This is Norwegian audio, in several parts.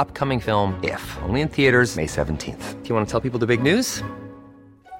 upcoming film, If, only in theaters, May 17th. Do you want to tell people the big news?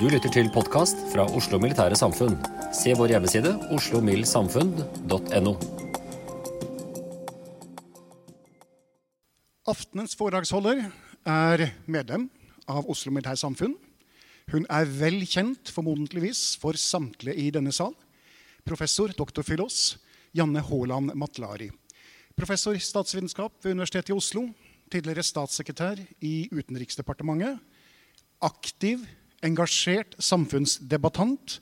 Du lytter til podkast fra Oslo Militære Samfunn. Se vår hjemmeside oslomildsamfunn.no. Aftenens foredragsholder er medlem av Oslo Militære Samfunn. Hun er vel kjent, formodentligvis, for samtlige i denne sal. Professor doktor filos Janne Haaland Matlari. Professor i statsvitenskap ved Universitetet i Oslo. Tidligere statssekretær i Utenriksdepartementet. Aktiv, engasjert samfunnsdebattant.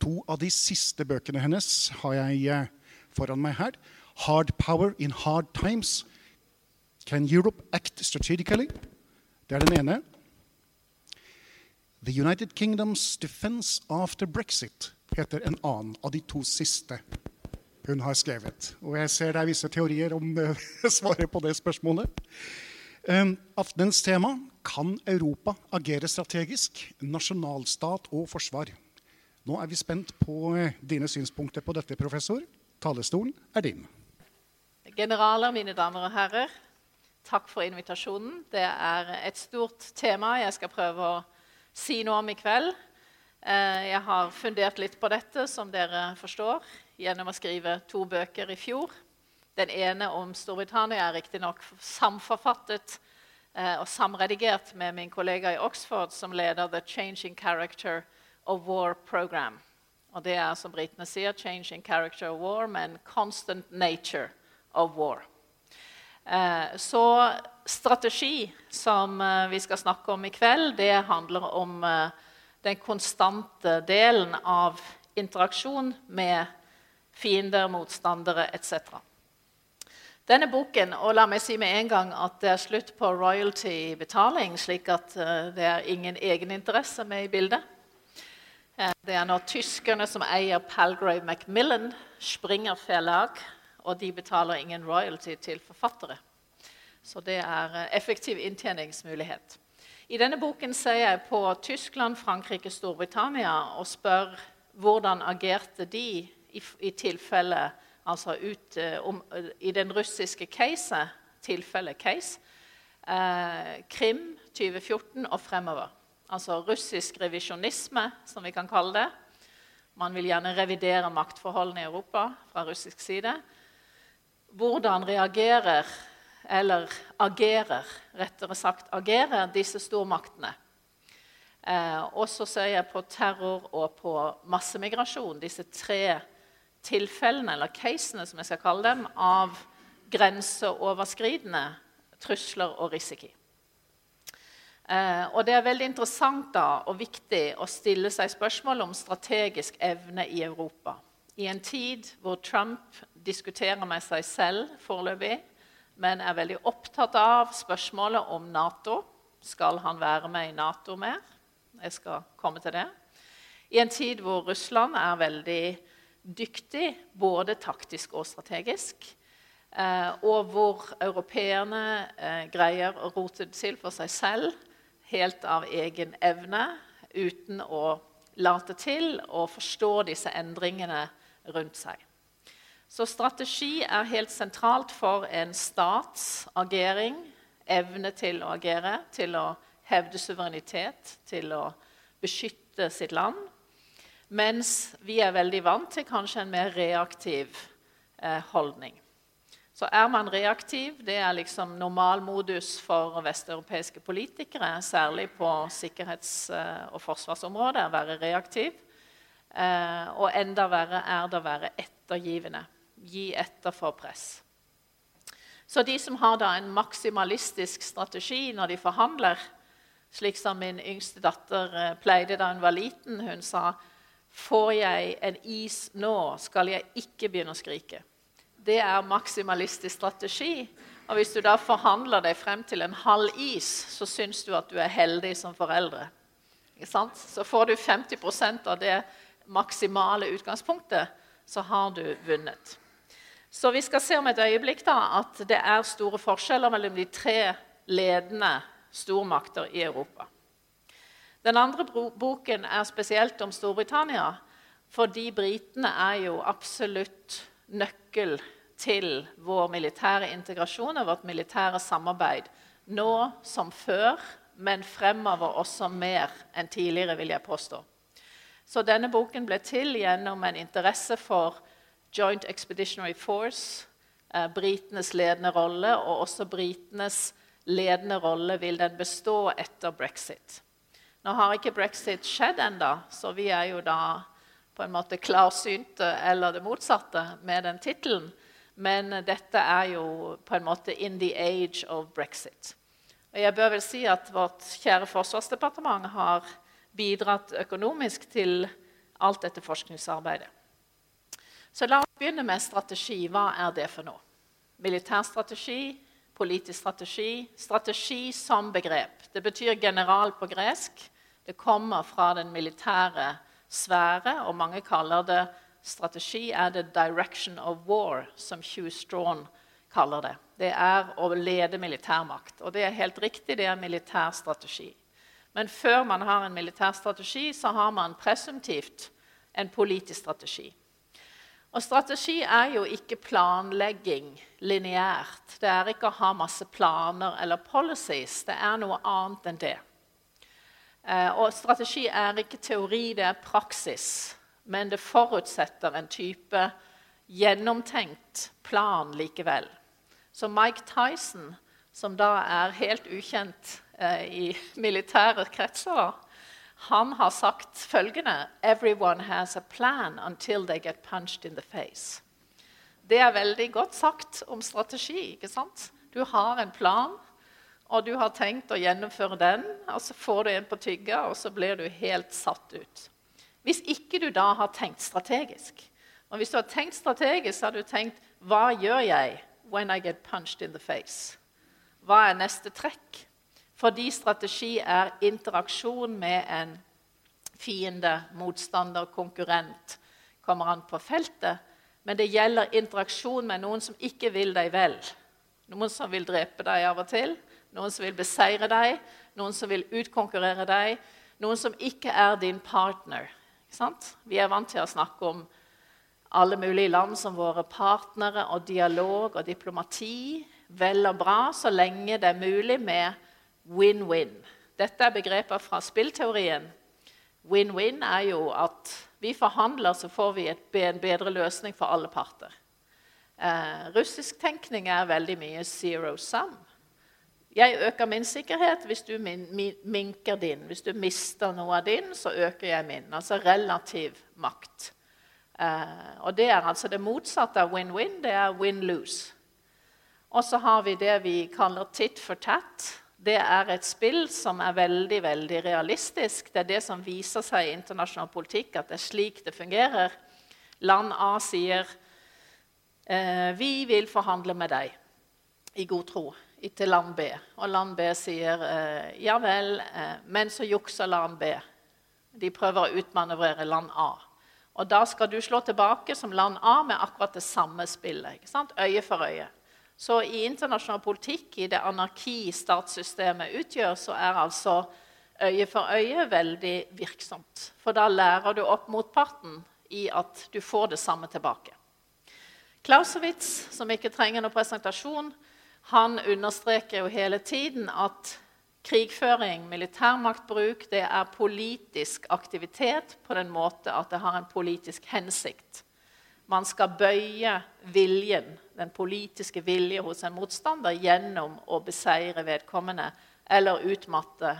To av de siste bøkene hennes har jeg eh, foran meg her. 'Hard Power in Hard Times'. Can Europe Act Strategically? Det er den ene. The United Kingdom's Defense After Brexit heter en annen av de to siste hun har skrevet. Og jeg ser det er visse teorier om eh, svaret på det spørsmålet. Um, aftenens tema kan Europa agere strategisk, nasjonalstat og forsvar. Nå er vi spent på eh, dine synspunkter på dette, professor. Talestolen er din. Generaler, mine damer og herrer, takk for invitasjonen. Det er et stort tema jeg skal prøve å si noe om i kveld. Eh, Jeg har fundert litt på dette, som dere forstår, gjennom å skrive to bøker i fjor. Den ene om Storbritannia er riktignok samforfattet eh, og samredigert med min kollega i Oxford, som leder The Changing Character of War Program. Og det er, som britene sier, 'changing character of war', men 'constant nature of war'. Eh, Så strategi, som eh, vi skal snakke om i kveld, det handler om eh, den konstante delen av interaksjon med fiender, motstandere etc. Denne boken, og la meg si med en gang at det er slutt på royalty-betaling, slik at eh, det er ingen egeninteresse med i bildet. Eh, Det er nå tyskerne som eier Palgrave Macmillan, Springer Verlag, og de betaler ingen royalty til forfattere. Så det er eh, effektiv inntjeningsmulighet. I denne boken ser jeg på Tyskland, Frankrike, Storbritannia og spør hvordan agerte de i, i tilfelle Altså ut, eh, om, i den russiske case, tilfellet case, eh, Krim 2014 og fremover. Altså russisk revisjonisme, som vi kan kalle det. Man vil gjerne revidere maktforholdene i Europa fra russisk side. Hvordan reagerer, eller agerer, rettere sagt agerer, disse stormaktene? Eh, og så ser jeg på terror og på massemigrasjon, disse tre tilfellene, eller casene som jeg skal kalle dem, av grenseoverskridende trusler og risiko. Eh, og det er veldig interessant da, og viktig å stille seg spørsmål om strategisk evne i Europa. I en tid hvor Trump diskuterer med seg selv foreløpig, men er veldig opptatt av spørsmålet om Nato. Skal han være med i Nato mer? Jeg skal komme til det. I en tid hvor Russland er veldig dyktig, både taktisk og strategisk, eh, og hvor europeerne eh, greier å rote det til for seg selv helt av egen evne, uten å late til å forstå disse endringene rundt seg. Så strategi er helt sentralt for en stats agering, evne til å agere, til å hevde suverenitet, til å beskytte sitt land. Mens vi er veldig vant til kanskje en mer reaktiv eh, holdning. Så er man reaktiv, det er liksom normalmodus for vesteuropeiske politikere, særlig på sikkerhets- eh, og forsvarsområdet, å være reaktiv. Eh, og enda verre er det å være ettergivende. Gi etter for press. Så de som har da en maksimalistisk strategi når de forhandler, slik som min yngste datter eh, pleide da hun var liten, hun sa Får jeg en is nå, skal jeg ikke begynne å skrike. Det er maksimalistisk strategi. Og hvis du da forhandler deg frem til en halv is, så syns du at du er heldig som foreldre. Så får du 50% av det maksimale utgangspunktet, så har du vunnet. Så vi skal se om et øyeblikk da, at det er store forskjeller mellom de tre ledende stormakter i Europa. Den andre boken er spesielt om Storbritannia, fordi britene er jo absolutt nøkkel til vår militære integrasjon og vårt militære samarbeid. Nå som før, men fremover også mer enn tidligere, vil jeg påstå. Så denne boken ble til gjennom en interesse for Joint Expeditionary Force, eh, britenes ledende rolle, og også britenes ledende rolle vil den bestå etter brexit. Nå har ikke brexit skjedd ennå, så vi er jo da på en måte klarsynte eller det motsatte med den tittelen. Men dette er jo på en måte 'in the age of brexit'. Og jeg bør vel si at Vårt kjære forsvarsdepartement har bidratt økonomisk til alt dette forskningsarbeidet. Så la oss begynne med strategi. Hva er det for noe? Militærstrategi, politisk strategi. Strategi som begrep. Det betyr general på gresk. Det kommer fra den militære sfære, og mange kaller det strategi er det 'direction of war', som Hugh Strawn kaller det. Det er å lede militærmakt. Og det er helt riktig, det er militær strategi. Men før man har en militær strategi, så har man presumptivt en politisk strategi. Og strategi er jo ikke planlegging lineært. Det er ikke å ha masse planer eller policies. Det er noe annet enn det. Eh, og strategi er ikke teori, det er praksis. Men det forutsetter en type gjennomtenkt plan likevel. Så Mike Tyson, som da er helt ukjent eh, i militære kretser, han har sagt følgende Everyone has a plan until they get punched in the face. Det er veldig godt sagt om strategi. ikke sant? Du har en plan, og du har tenkt å gjennomføre den, og så får du en på tygga, og så blir du helt satt ut. Hvis ikke du da har tenkt strategisk. Og hvis du har tenkt strategisk, så har du tenkt hva gjør jeg when I get punched in the face? Hva er neste trekk? Fordi strategi er interaksjon med en fiende, motstander, konkurrent. Kommer an på feltet. Men det gjelder interaksjon med noen som ikke vil deg vel. Noen som vil drepe deg av og til, noen som vil beseire deg, noen som vil utkonkurrere deg, noen som ikke er din partner. Vi er vant til å snakke om alle mulige land som våre partnere, og dialog og diplomati. Vel og bra så lenge det er mulig med win-win. Dette er begreper fra spillteorien. Win-win er jo at vi forhandler, så får vi en bedre løsning for alle parter. Eh, russisk tenkning er veldig mye zero sum. Jeg øker min sikkerhet hvis du min, min, minker din. Hvis du mister noe av din, så øker jeg min. Altså relativ makt. Eh, og det er altså det motsatte av win-win. Det er win-lose. Og så har vi det vi kaller tit for tat. Det er et spill som er veldig veldig realistisk. Det er det som viser seg i internasjonal politikk, at det er slik det fungerer. Land A sier eh, vi vil forhandle med deg i god tro til land B. Og land B sier eh, ja vel, eh, men så jukser land B. De prøver å utmanøvrere land A. Og da skal du slå tilbake som land A med akkurat det samme spillet. ikke sant? Øye for øye. Så i internasjonal politikk, i det anarki statssystemet utgjør, så er altså øye for øye veldig virksomt. For da lærer du opp motparten i at du får det samme tilbake. Clausewitz, som ikke trenger noen presentasjon, han understreker jo hele tiden at krigføring, militærmaktbruk, det er politisk aktivitet på den måte at det har en politisk hensikt. Man skal bøye viljen, den politiske vilje hos en motstander gjennom å beseire vedkommende eller utmatte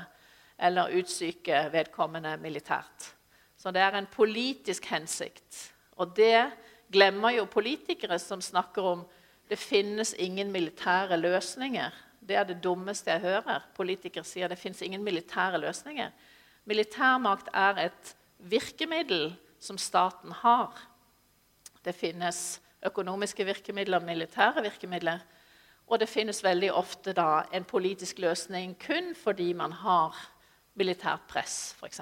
eller utsyke vedkommende militært. Så det er en politisk hensikt. Og det glemmer jo politikere som snakker om det finnes ingen militære løsninger. Det er det dummeste jeg hører. Politikere sier det finnes ingen militære løsninger. Militærmakt er et virkemiddel som staten har. Det finnes økonomiske virkemidler, militære virkemidler. Og det finnes veldig ofte da, en politisk løsning kun fordi man har militært press, f.eks.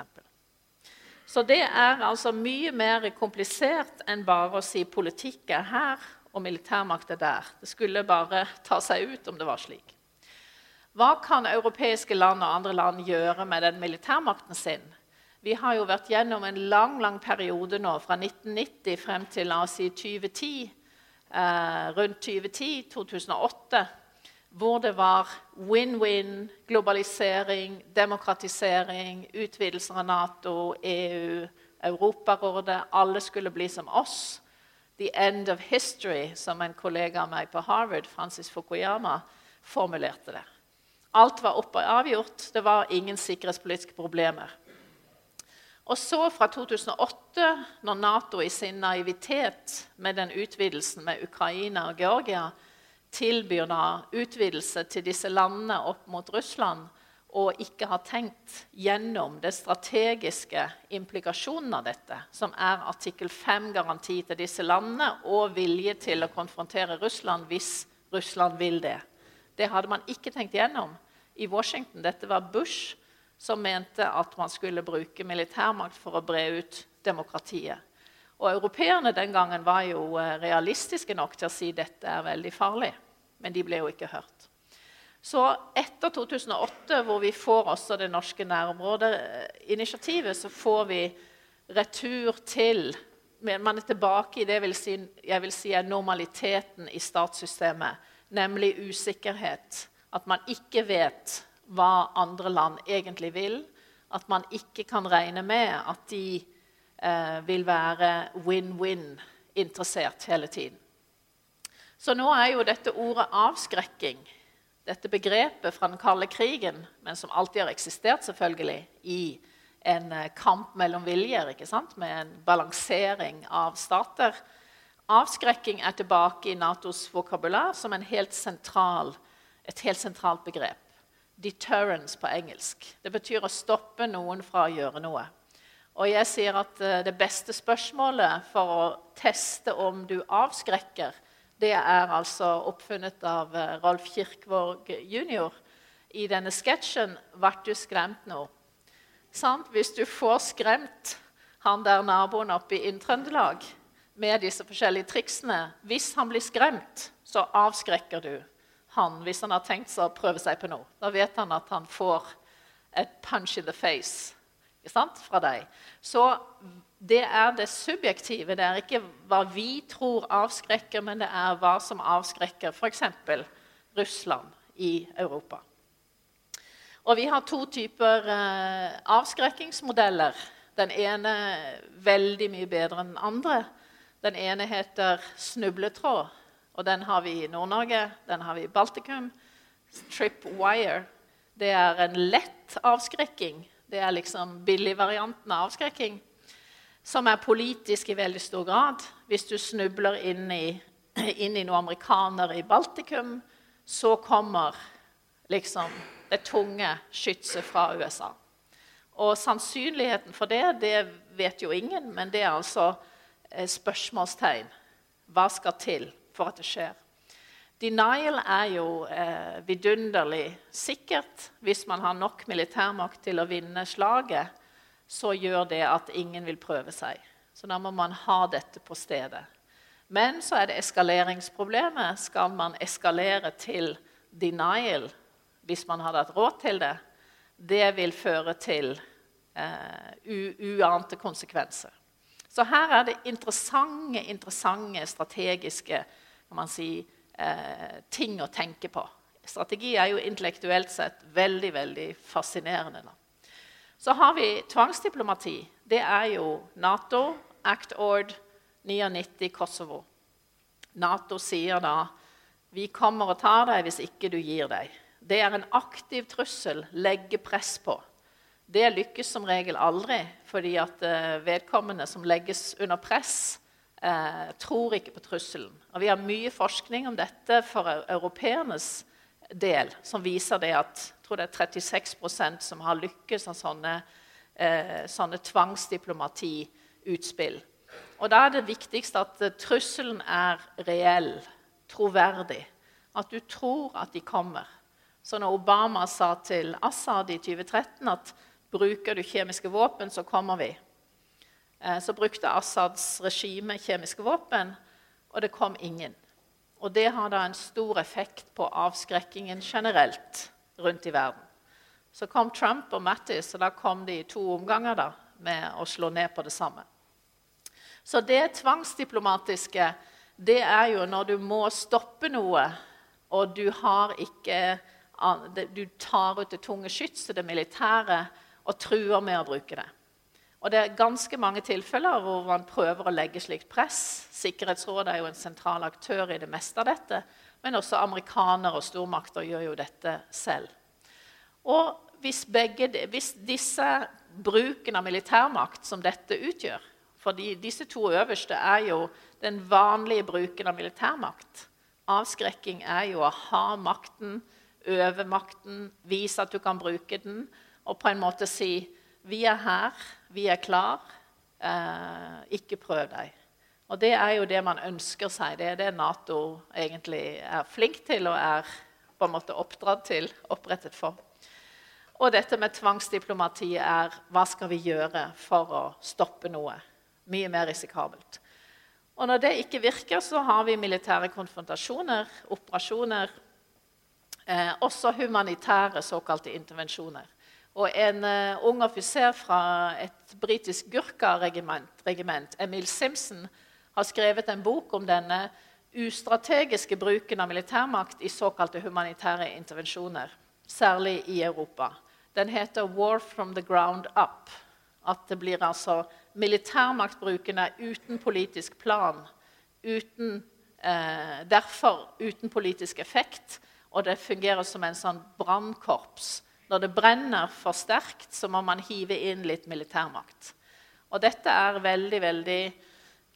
Så det er altså mye mer komplisert enn bare å si politikk er her og militærmakt er der. Det skulle bare ta seg ut om det var slik. Hva kan europeiske land og andre land gjøre med den militærmakten sin? Vi har jo vært gjennom en lang lang periode nå, fra 1990 frem til la oss si 2010, eh, rundt 2010, 2008, hvor det var win-win, globalisering, demokratisering, utvidelser av Nato, EU, Europarådet. Alle skulle bli som oss. The end of history, som en kollega av meg på Harvard, Francis Fukuyama, formulerte det. Alt var oppe og avgjort. Det var ingen sikkerhetspolitiske problemer. Og så, fra 2008, når Nato i sin naivitet med den utvidelsen med Ukraina og Georgia tilbyr da utvidelse til disse landene opp mot Russland, og ikke har tenkt gjennom det strategiske implikasjonen av dette, som er artikkel 5-garanti til disse landene og vilje til å konfrontere Russland hvis Russland vil det. Det hadde man ikke tenkt gjennom i Washington. Dette var Bush som mente at man skulle bruke militærmakt for å bre ut demokratiet. Og Europeerne den gangen var jo eh, realistiske nok til å si dette er veldig farlig. Men de ble jo ikke hørt. Så etter 2008, hvor vi får også det norske nærområdeinitiativet, så får vi retur til Man er tilbake i det vil si, jeg vil si er normaliteten i statssystemet, nemlig usikkerhet at man ikke vet hva andre land egentlig vil. At man ikke kan regne med at de eh, vil være win-win interessert hele tiden. Så nå er jo dette ordet avskrekking, dette begrepet fra den kalde krigen, men som alltid har eksistert selvfølgelig i en eh, kamp mellom viljer, ikke sant? med en balansering av stater. Avskrekking er tilbake i Natos vokabular som helt sentral et helt sentralt begrep. Deterrence på engelsk. Det betyr å stoppe noen fra å gjøre noe. Og jeg sier at eh, Det beste spørsmålet for å teste om du avskrekker, det er altså oppfunnet av Ralf Rolf Kirkvaag jr. i denne sketsjen 'Ble du skremt nå?' Sant? Hvis du får skremt han der naboen oppe i Inn-Trøndelag med disse forskjellige triksene Hvis han blir skremt, så avskrekker du han, hvis han har tenkt seg å prøve seg på noe. Da vet han at han får et punch in the face fra deg. Så det er det subjektive. Det er ikke hva vi tror avskrekker, men det er hva som avskrekker f.eks. Russland i Europa. Og vi har to typer eh, avskrekkingsmodeller. Den ene veldig mye bedre enn den andre. Den ene heter snubletråd. Og den har vi i Nord-Norge, den har vi i Baltikum. Tripwire. Det er en lett avskrekking. Det er liksom billigvarianten av avskrekking. Som er politisk i veldig stor grad. Hvis du snubler inn i, inn i noen amerikanere i Baltikum, så kommer liksom det tunge skytset fra USA. Og sannsynligheten for det, det vet jo ingen, men det er altså eh, spørsmålstegn. Hva skal til for at det skjer. Denial er jo eh, vidunderlig sikkert hvis man har nok militærmakt til å vinne slaget. Så gjør det at ingen vil prøve seg. Så da må man ha dette på stedet. Men så er det eskaleringsproblemet. Skal man eskalere til denial hvis man hadde hatt råd til det? Det vil føre til eh, uante konsekvenser. Så her er det interessante, interessante strategiske si, eh, ting å tenke på. Strategi er jo intellektuelt sett veldig veldig fascinerende. Så har vi tvangsdiplomati. Det er jo Nato, Act Ord 99 Kosovo. Nato sier da vi kommer og tar deg hvis ikke du gir deg. Det er en aktiv trussel. Legge press på. Det lykkes som regel aldri, fordi at eh, vedkommende som legges under press, eh, tror ikke på trusselen. Og Vi har mye forskning om dette for europeernes del, som viser det at jeg tror det er 36% som har lykkes av sånne, eh, sånne tvangsdiplomatiutspill. Og Da er det viktigst at eh, trusselen er reell, troverdig. At du tror at de kommer. Så når Obama sa til Assad i 2013 at bruker du kjemiske våpen, så kommer vi, eh, så brukte Assads regime kjemiske våpen, og det kom ingen. Og det har da en stor effekt på avskrekkingen generelt rundt i verden. Så kom Trump og Mattis, og da kom de i to omganger da, med å slå ned på det samme. Så det tvangsdiplomatiske det er jo når du må stoppe noe, og du har ikke Du tar ut det tunge skytset, det militære, og truer med å bruke det. Og Det er ganske mange tilfeller hvor man prøver å legge slikt press. Sikkerhetsrådet er jo en sentral aktør i det meste av dette. Men også amerikanere og stormakter gjør jo dette selv. Og hvis, begge, hvis disse bruken av militærmakt som dette utgjør For disse to øverste er jo den vanlige bruken av militærmakt. Avskrekking er jo å ha makten, øve makten, vise at du kan bruke den, og på en måte si vi er her, vi er klar. Eh, ikke prøv deg. Og det er jo det man ønsker seg. Det er det Nato egentlig er flink til og er på en måte oppdratt til, opprettet for. Og dette med tvangsdiplomati er hva skal vi gjøre for å stoppe noe? Mye mer risikabelt. Og når det ikke virker, så har vi militære konfrontasjoner, operasjoner. Eh, også humanitære såkalte intervensjoner. Og en eh, ung offiser fra et britisk Gurkha-regiment, Emil Simpson, har skrevet en bok om denne ustrategiske bruken av militærmakt i såkalte humanitære intervensjoner, særlig i Europa. Den heter 'War from the Ground Up'. At det blir altså militærmaktbruken er uten politisk plan, uten, eh, derfor uten politisk effekt, og det fungerer som en sånn brannkorps når det brenner for sterkt, så må man hive inn litt militærmakt. Og dette er veldig, veldig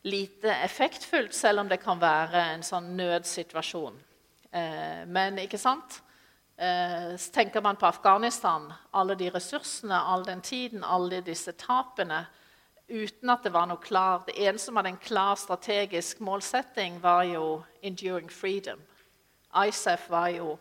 lite effektfullt, selv om det kan være en sånn nødsituasjon. Eh, men ikke sant? Eh, tenker man på Afghanistan, alle de ressursene, all den tiden, alle disse tapene uten at det var noe klar Det eneste som hadde en klar strategisk målsetting, var jo 'enduring freedom'. ISAF var jo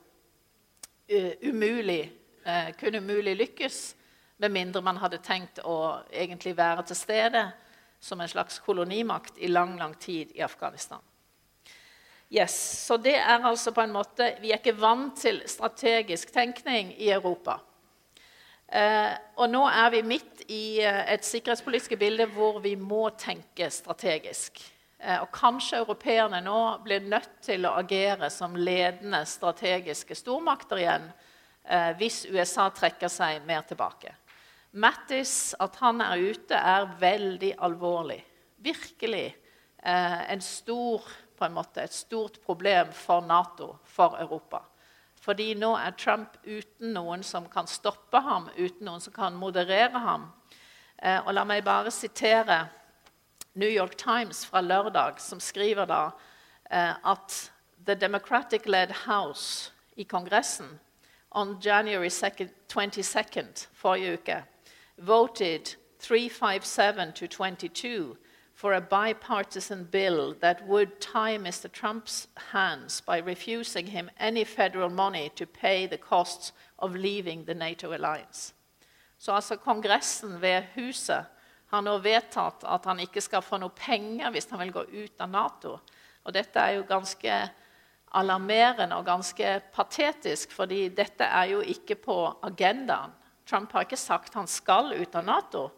uh, umulig eh, kunne umulig lykkes med mindre man hadde tenkt å egentlig være til stede som en slags kolonimakt i lang, lang tid i Afghanistan. Yes, så det er altså på en måte, Vi er ikke vant til strategisk tenkning i Europa. Eh, og nå er vi midt i eh, et sikkerhetspolitisk bilde hvor vi må tenke strategisk. Eh, og kanskje europeerne nå blir nødt til å agere som ledende strategiske stormakter igjen eh, hvis USA trekker seg mer tilbake. Mattis, at han er ute, er veldig alvorlig. Virkelig eh, stor, måte, et stort problem for Nato, for Europa. Fordi nå er Trump uten noen som kan stoppe ham, uten noen som kan moderere ham. Eh, og la meg bare sitere New York Times fra lørdag, som skriver da eh, at The Democratic-led House i Kongressen on January 22nd, forrige uke, voted 357 to 22 for a bipartisan bill that would tie Mr. Trump's hands by refusing him any federal money to pay the costs of leaving the NATO alliance. Så altså Kongressen ved huset har nå vedtatt at han ikke skal få noe penger hvis han vil gå ut av Nato. Og dette er jo ganske alarmerende og ganske patetisk, fordi dette er jo ikke på agendaen. Trump har ikke sagt han skal ut av Nato.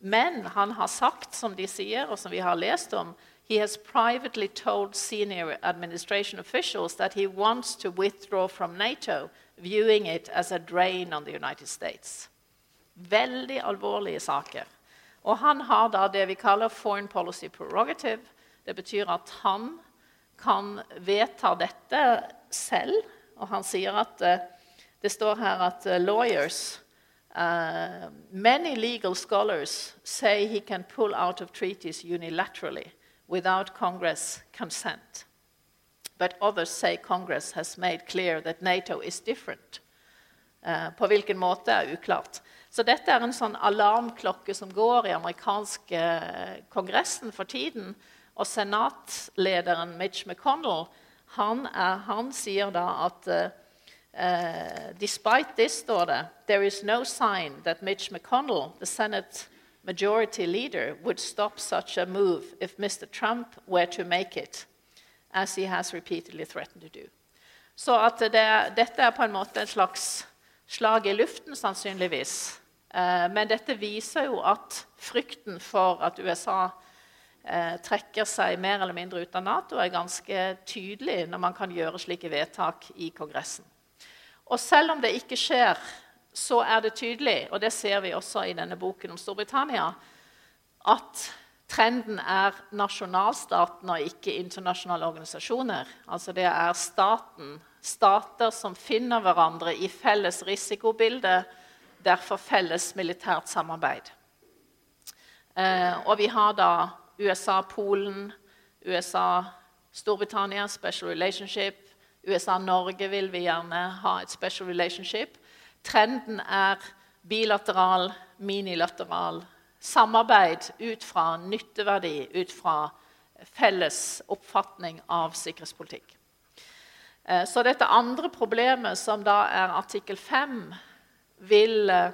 Men han har sagt, som de sier, og som vi har lest om, he has privately told senior administration officials that he wants to withdraw from NATO, viewing it as a drain on the United States. Veldig alvorlige saker. Og han har da det vi kaller foreign policy prerogative. Det betyr at han kan vedta dette selv. Og han sier at uh, Det står her at uh, lawyers uh, Many legal scholars say he can pull out of treaties unilaterally without Congress consent. But others say Congress has made clear that NATO is different. på hvilken måte er uklart. Så dette er en sånn alarmklokke som går i amerikanske kongressen for tiden. Og senatlederen Mitch McConnell han, er, han sier da at uh, despite this, står det, there is no sign that Mitch McConnell, the Senate majority leader, would stop such a move if Mr. Trump were to make it, as he has repeatedly threatened to do. Så at det, dette er på en måte et slags slag i luften, sannsynligvis. Eh, men dette viser jo at frykten for at USA eh, trekker seg mer eller mindre ut av Nato, er ganske tydelig når man kan gjøre slike vedtak i Kongressen. Og selv om det ikke skjer, så er det tydelig, og det ser vi også i denne boken om Storbritannia, at trenden er nasjonalstaten og ikke internasjonale organisasjoner. Altså det er staten, stater som finner hverandre i felles risikobilde, derfor felles militært samarbeid. Eh, og vi har da USA-Polen, USA-Storbritannia, special relationship. USA-Norge vil vi gjerne ha et special relationship. Trenden er bilateral, minilateral samarbeid ut fra nytteverdi, ut fra felles oppfatning av sikkerhetspolitikk. Eh, så dette andre problemet, som da er artikkel 5, vil eh,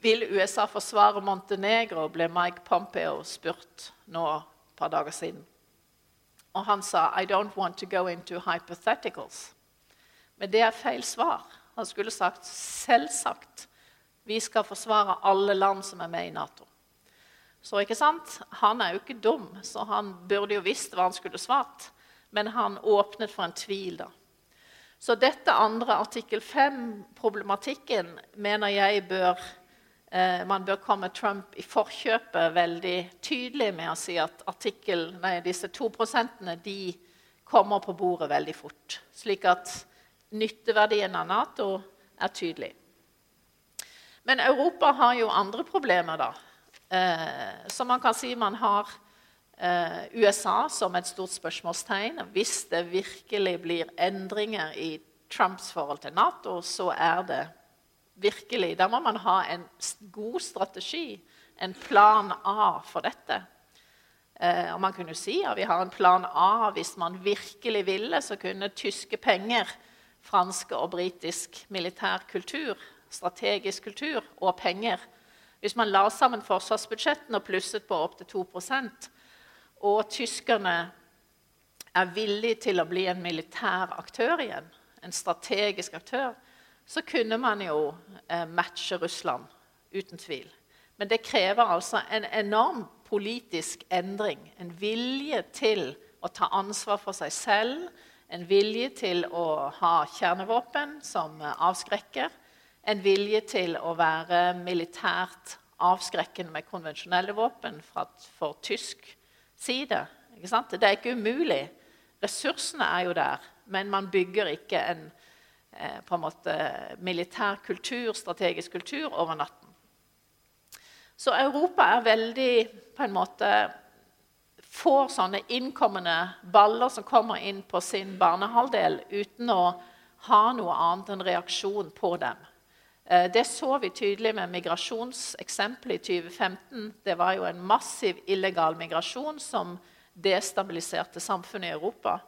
vil USA forsvare Montenegro, ble Mike Pompeo spurt nå et par dager siden. Og han sa I don't want to go into hypotheticals. Men det er feil svar. Han skulle sagt selvsagt. Vi skal forsvare alle land som er med i Nato. Så ikke sant? Han er jo ikke dum, så han burde jo visst hva han skulle svart. Men han åpnet for en tvil, da. Så dette andre artikkel 5-problematikken mener jeg bør Eh, man bør komme Trump i forkjøpet veldig tydelig med å si at artikkel, nei, disse to prosentene de kommer på bordet veldig fort. Slik at nytteverdien av Nato er tydelig. Men Europa har jo andre problemer, da. Eh, så man kan si man har eh, USA som et stort spørsmålstegn. Hvis det virkelig blir endringer i Trumps forhold til Nato, så er det Virkelig. Der må man ha en god strategi, en plan A for dette. Eh, og man kunne si at vi har en plan A hvis man virkelig ville, så kunne tyske penger, franske og britisk militær kultur, strategisk kultur og penger Hvis man la sammen forsvarsbudsjettene og plusset på opptil 2% og tyskerne er villige til å bli en militær aktør igjen, en strategisk aktør, så kunne man jo eh, matche Russland, uten tvil. Men det krever altså en enorm politisk endring. En vilje til å ta ansvar for seg selv, en vilje til å ha kjernevåpen som avskrekker, en vilje til å være militært avskrekkende med konvensjonelle våpen for tysk side. Det er ikke umulig. Ressursene er jo der, men man bygger ikke en Eh, på en måte militær kultur, strategisk kultur, over natten. Så Europa er veldig på en måte Får sånne innkommende baller som kommer inn på sin barnehalvdel uten å ha noe annet enn reaksjon på dem. Eh, det så vi tydelig med migrasjonseksempelet i 2015. Det var jo en massiv illegal migrasjon som destabiliserte samfunnet i Europa.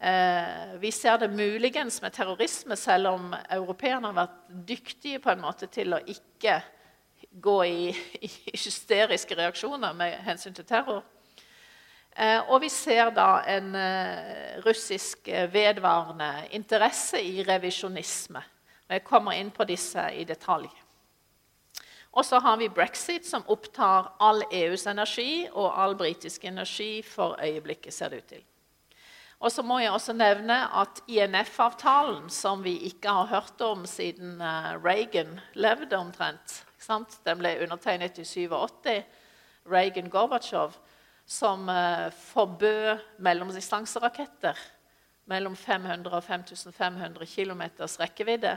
Eh, vi ser det muligens med terrorisme, selv om europeerne har vært dyktige på en måte til å ikke gå i, i hysteriske reaksjoner med hensyn til terror. Eh, og vi ser da en eh, russisk vedvarende interesse i revisjonisme. Jeg kommer inn på disse i detalj. Og så har vi brexit, som opptar all EUs energi og all britisk energi for øyeblikket, ser det ut til. Og så må jeg også nevne at INF-avtalen, som vi ikke har hørt om siden eh, Reagan levde omtrent Den ble undertegnet i 87. Reagan-Gorbatsjov, som uh, forbød mellomdistanseraketter mellom 500 og 5500 km rekkevidde.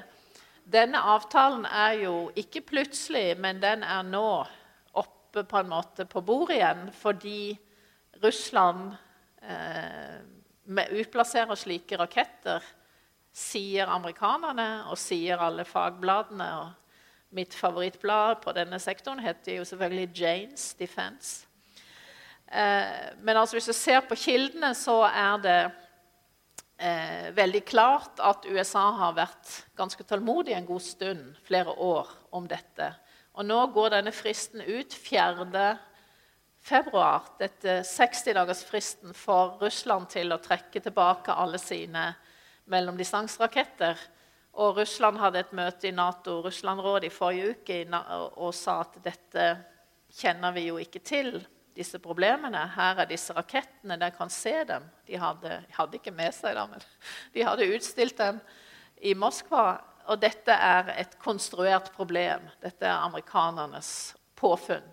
Denne avtalen er jo ikke plutselig, men den er nå oppe på en måte på bordet igjen fordi Russland eh, utplasserer slike raketter, sier amerikanerne og sier alle fagbladene. og Mitt favorittblad på denne sektoren heter jo selvfølgelig Janes Defense. Eh, men altså hvis du ser på kildene, så er det eh, veldig klart at USA har vært ganske tålmodig en god stund, flere år, om dette. Og nå går denne fristen ut 4 februar, dette 60-dagersfristen for Russland til å trekke tilbake alle sine mellomdistanseraketter. Og Russland hadde et møte i Nato-Russland-rådet i forrige uke og sa at dette kjenner vi jo ikke til, disse problemene. Her er disse rakettene, dere kan se dem. De hadde, hadde ikke med seg dem, men de hadde utstilt dem i Moskva. Og dette er et konstruert problem. Dette er amerikanernes påfunn.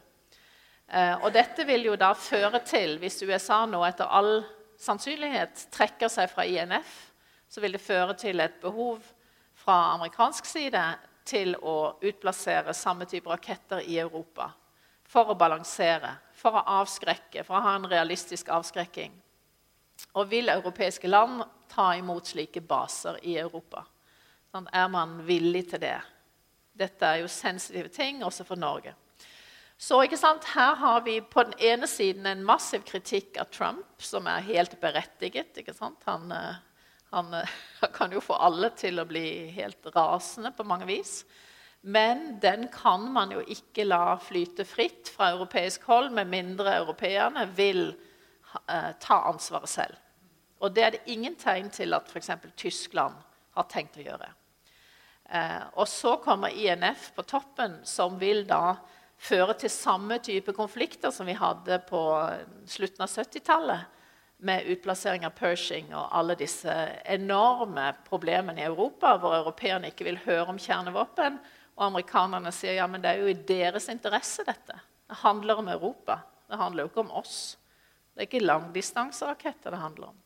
Eh, og dette vil jo da føre til, hvis USA nå etter all sannsynlighet trekker seg fra INF, så vil det føre til et behov fra amerikansk side til å utplassere samme type raketter i Europa. For å balansere, for å avskrekke, for å ha en realistisk avskrekking. Og vil europeiske land ta imot slike baser i Europa? Sånn, er man villig til det? Dette er jo sensitive ting også for Norge. Så Her har vi på den ene siden en massiv kritikk av Trump, som er helt berettiget. Han, sant? han, han, han, kan jo få alle til å bli helt rasende på mange vis. Men den kan man jo ikke la flyte fritt fra europeisk hold med mindre europeerne vil eh, ta ansvaret selv. Og det er det ingen tegn til at f.eks. Tyskland har tenkt å gjøre. Eh, og så kommer INF på toppen, som vil da føre til samme type konflikter som vi hadde på slutten av 70-tallet, med utplassering av Pershing og alle disse enorme problemene i Europa, hvor europeerne ikke vil høre om kjernevåpen, og amerikanerne sier ja, men det er jo i deres interesse, dette. Det handler om Europa. Det handler jo ikke om oss. Det er ikke langdistanseraketter det handler om.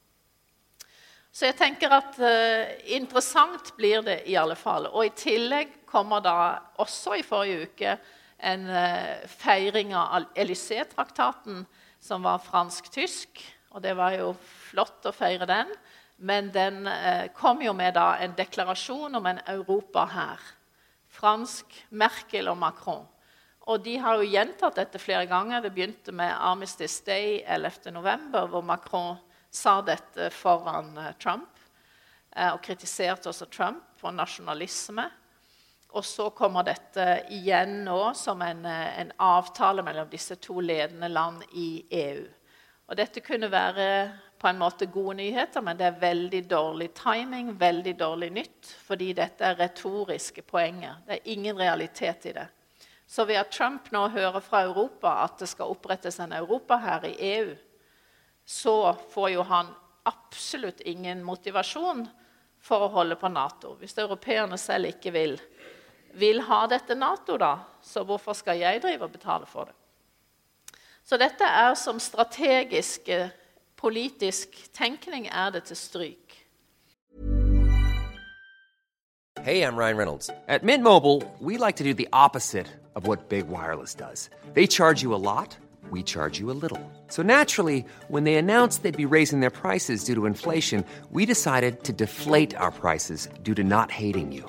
Så jeg tenker at uh, interessant blir det i alle fall. Og i tillegg kommer da også i forrige uke en uh, feiring av Élysée-traktaten, som var fransk-tysk. Og det var jo flott å feire den. Men den uh, kom jo med da en deklarasjon om en Europa her. Fransk, Merkel og Macron. Og de har jo gjentatt dette flere ganger. Det begynte med Armistice Day 11.11., hvor Macron sa dette foran uh, Trump. og kritiserte også Trump for nasjonalisme. Og så kommer dette igjen nå som en, eh, en, avtale mellom disse to ledende land i EU. Og dette kunne være på en måte gode nyheter, men det er veldig dårlig timing, veldig dårlig nytt, fordi dette er retoriske poenger. Det er ingen realitet i det. Så ved at Trump nå hører fra Europa at det skal opprettes en Europa her i EU, så får jo han absolutt ingen motivasjon for å holde på Nato. Hvis europeerne selv ikke vil vil ha dette Nato, da, så hvorfor skal jeg drive og betale for det? Så dette er som strategisk politisk tenkning er det til stryk. Hey, I'm Ryan Reynolds. At Mint Mobile, we like to do the opposite of what Big Wireless does. They charge you a lot, we charge you a little. So naturally, when they announced they'd be raising their prices due to inflation, we decided to deflate our prices due to not hating you.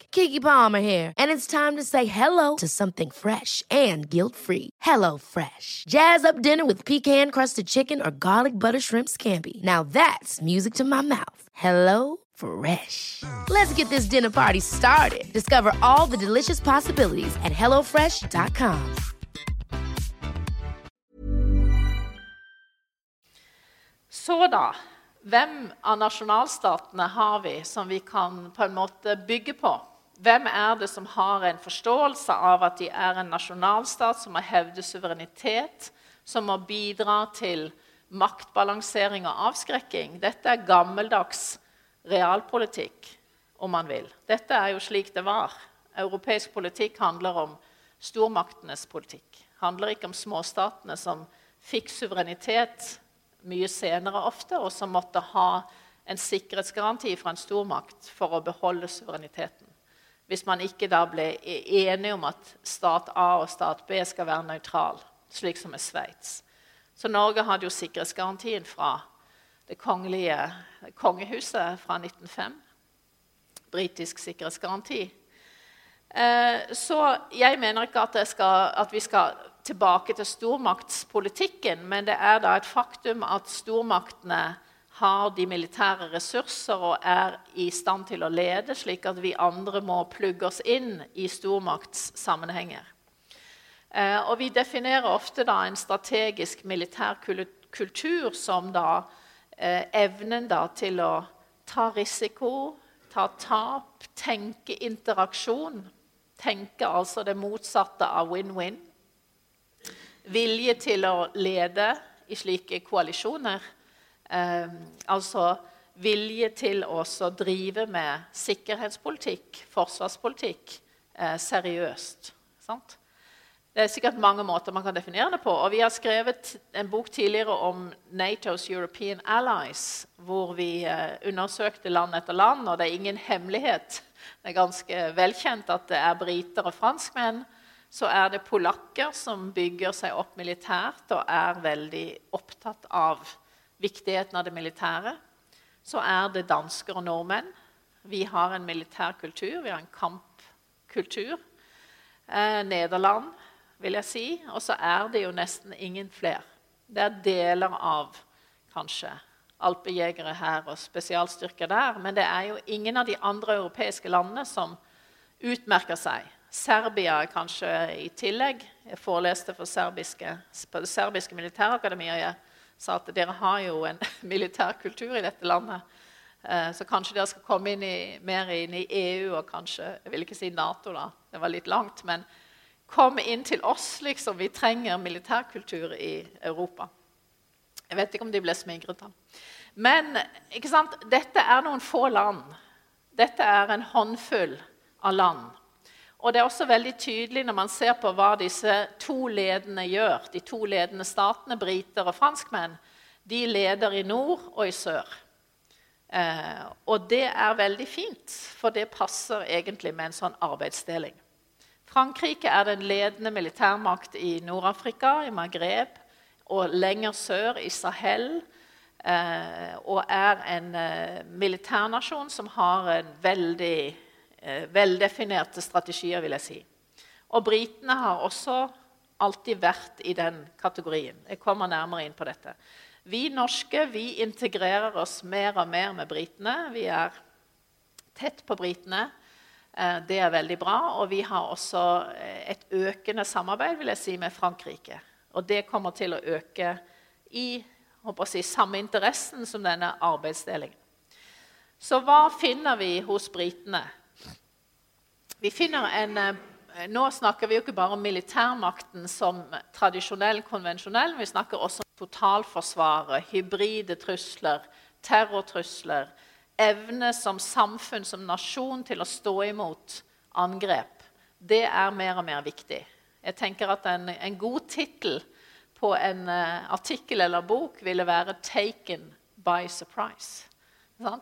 Kiki Palmer here, and it's time to say hello to something fresh and guilt-free. Hello Fresh. Jazz up dinner with pecan-crusted chicken or garlic butter shrimp scampi. Now that's music to my mouth. Hello Fresh. Let's get this dinner party started. Discover all the delicious possibilities at hellofresh.com. Så da, hvem av nasjonalstatene har vi som vi kan på en måte bygge på? Hvem er det som har en forståelse av at de er en nasjonalstat som må hevde suverenitet, som må bidra til maktbalansering og avskrekking? Dette er gammeldags realpolitikk, om man vil. Dette er jo slik det var. Europeisk politikk handler om stormaktenes politikk. handler ikke om småstatene som fikk suverenitet mye senere ofte, og som måtte ha en sikkerhetsgaranti fra en stormakt for å beholde suvereniteten. Hvis man ikke da ble enige om at stat A og stat B skal være nøytral, slik som er Sveits. Så Norge hadde jo sikkerhetsgarantien fra det kongelige kongehuset fra 1905. Britisk sikkerhetsgaranti. Eh, så jeg mener ikke at, skal, at, vi skal tilbake til stormaktspolitikken, men det er da et faktum at stormaktene har de militære ressurser og er i stand til å lede, slik at vi andre må plugge oss inn i stormaktssammenhenger. Eh, og vi definerer ofte da en strategisk militær kultur som da eh, evnen da til å ta risiko, ta tap, tenke interaksjon Tenke altså det motsatte av win-win. Vilje til å lede i slike koalisjoner. Eh, altså vilje til å drive med sikkerhetspolitikk, forsvarspolitikk, eh, seriøst. Sant? Det er sikkert mange måter man kan definere det på. Og vi har skrevet en bok tidligere om Natos European Allies, hvor vi eh, undersøkte land etter land, og det er ingen hemmelighet det er ganske velkjent at det er briter og franskmenn. Så er det polakker som bygger seg opp militært og er veldig opptatt av viktigheten av det militære. Så er det dansker og nordmenn. Vi har en militær kultur, vi har en kampkultur. Eh, Nederland, vil jeg si. Og så er det jo nesten ingen flere. Det er deler av kanskje alpejegere her og spesialstyrker der. Men det er jo ingen av de andre europeiske landene som utmerker seg. Serbia kanskje i tillegg. Jeg foreleste for serbiske, på det serbiske militærakademiet. Sa at dere har jo en militær kultur i dette landet. Eh, så kanskje dere skal komme inn i, mer inn i EU og kanskje Jeg vil ikke si Nato, da. Det var litt langt. Men kom inn til oss, liksom. Vi trenger militærkultur i Europa. Jeg vet ikke om de ble smigret av. Men ikke sant? dette er noen få land. Dette er en håndfull av land. Og det er også veldig tydelig når man ser på hva disse to ledende gjør. De to ledende statene, briter og franskmenn, de leder i nord og i sør. Eh, og det er veldig fint, for det passer egentlig med en sånn arbeidsdeling. Frankrike er den ledende militærmakt i Nord-Afrika, i Maghreb og lenger sør i Sahel. Eh, og er en eh, militærnasjon som har en veldig veldefinerte strategier, vil jeg si. Og britene har også alltid vært i den kategorien. Jeg kommer nærmere inn på dette. Vi norske vi integrerer oss mer og mer med britene. Vi er tett på britene. Det er veldig bra. Og vi har også et økende samarbeid vil jeg si, med Frankrike. Og det kommer til å øke i si, samme interessen som denne arbeidsdelingen. Så hva finner vi hos britene? Vi finner en, eh, nå snakker vi jo ikke bare om militærmakten som tradisjonell, konvensjonell. Vi snakker også om totalforsvaret, hybride trusler, terrortrusler. Evne som samfunn, som nasjon, til å stå imot angrep. Det er mer og mer viktig. Jeg tenker at En, en god tittel på en uh, artikkel eller bok ville være 'Taken by surprise'.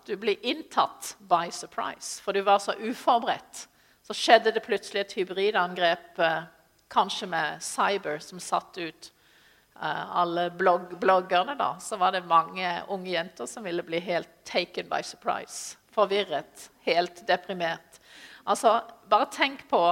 Du blir inntatt by surprise, for du var så uforberedt. Så skjedde det plutselig et hybridangrep, eh, kanskje med cyber, som satt ut eh, alle blogg bloggerne. da, Så var det mange unge jenter som ville bli helt taken by surprise. Forvirret, helt deprimert. Altså, Bare tenk på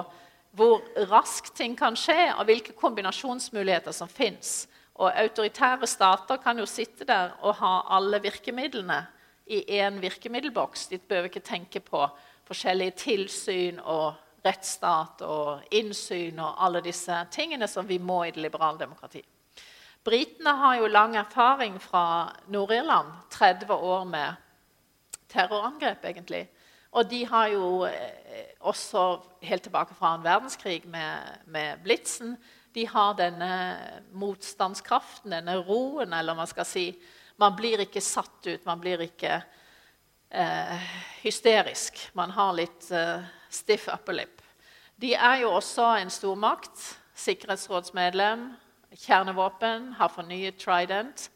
hvor raskt ting kan skje, og hvilke kombinasjonsmuligheter som fins. Og autoritære stater kan jo sitte der og ha alle virkemidlene i én virkemiddelboks. De behøver ikke tenke på forskjellige tilsyn og rettsstat og innsyn og alle disse tingene som vi må i det liberale demokratiet. Britene har jo lang erfaring fra Nord-Irland. 30 år med terrorangrep, egentlig. Og de har jo eh, også helt tilbake fra en verdenskrig med, med blitsen de har denne motstandskraften, denne roen, eller man skal si Man blir ikke satt ut, man blir ikke eh, hysterisk. Man har litt eh, stiff upper lip. De er jo også en stormakt. Sikkerhetsrådsmedlem, kjernevåpen, har fornyet Trident.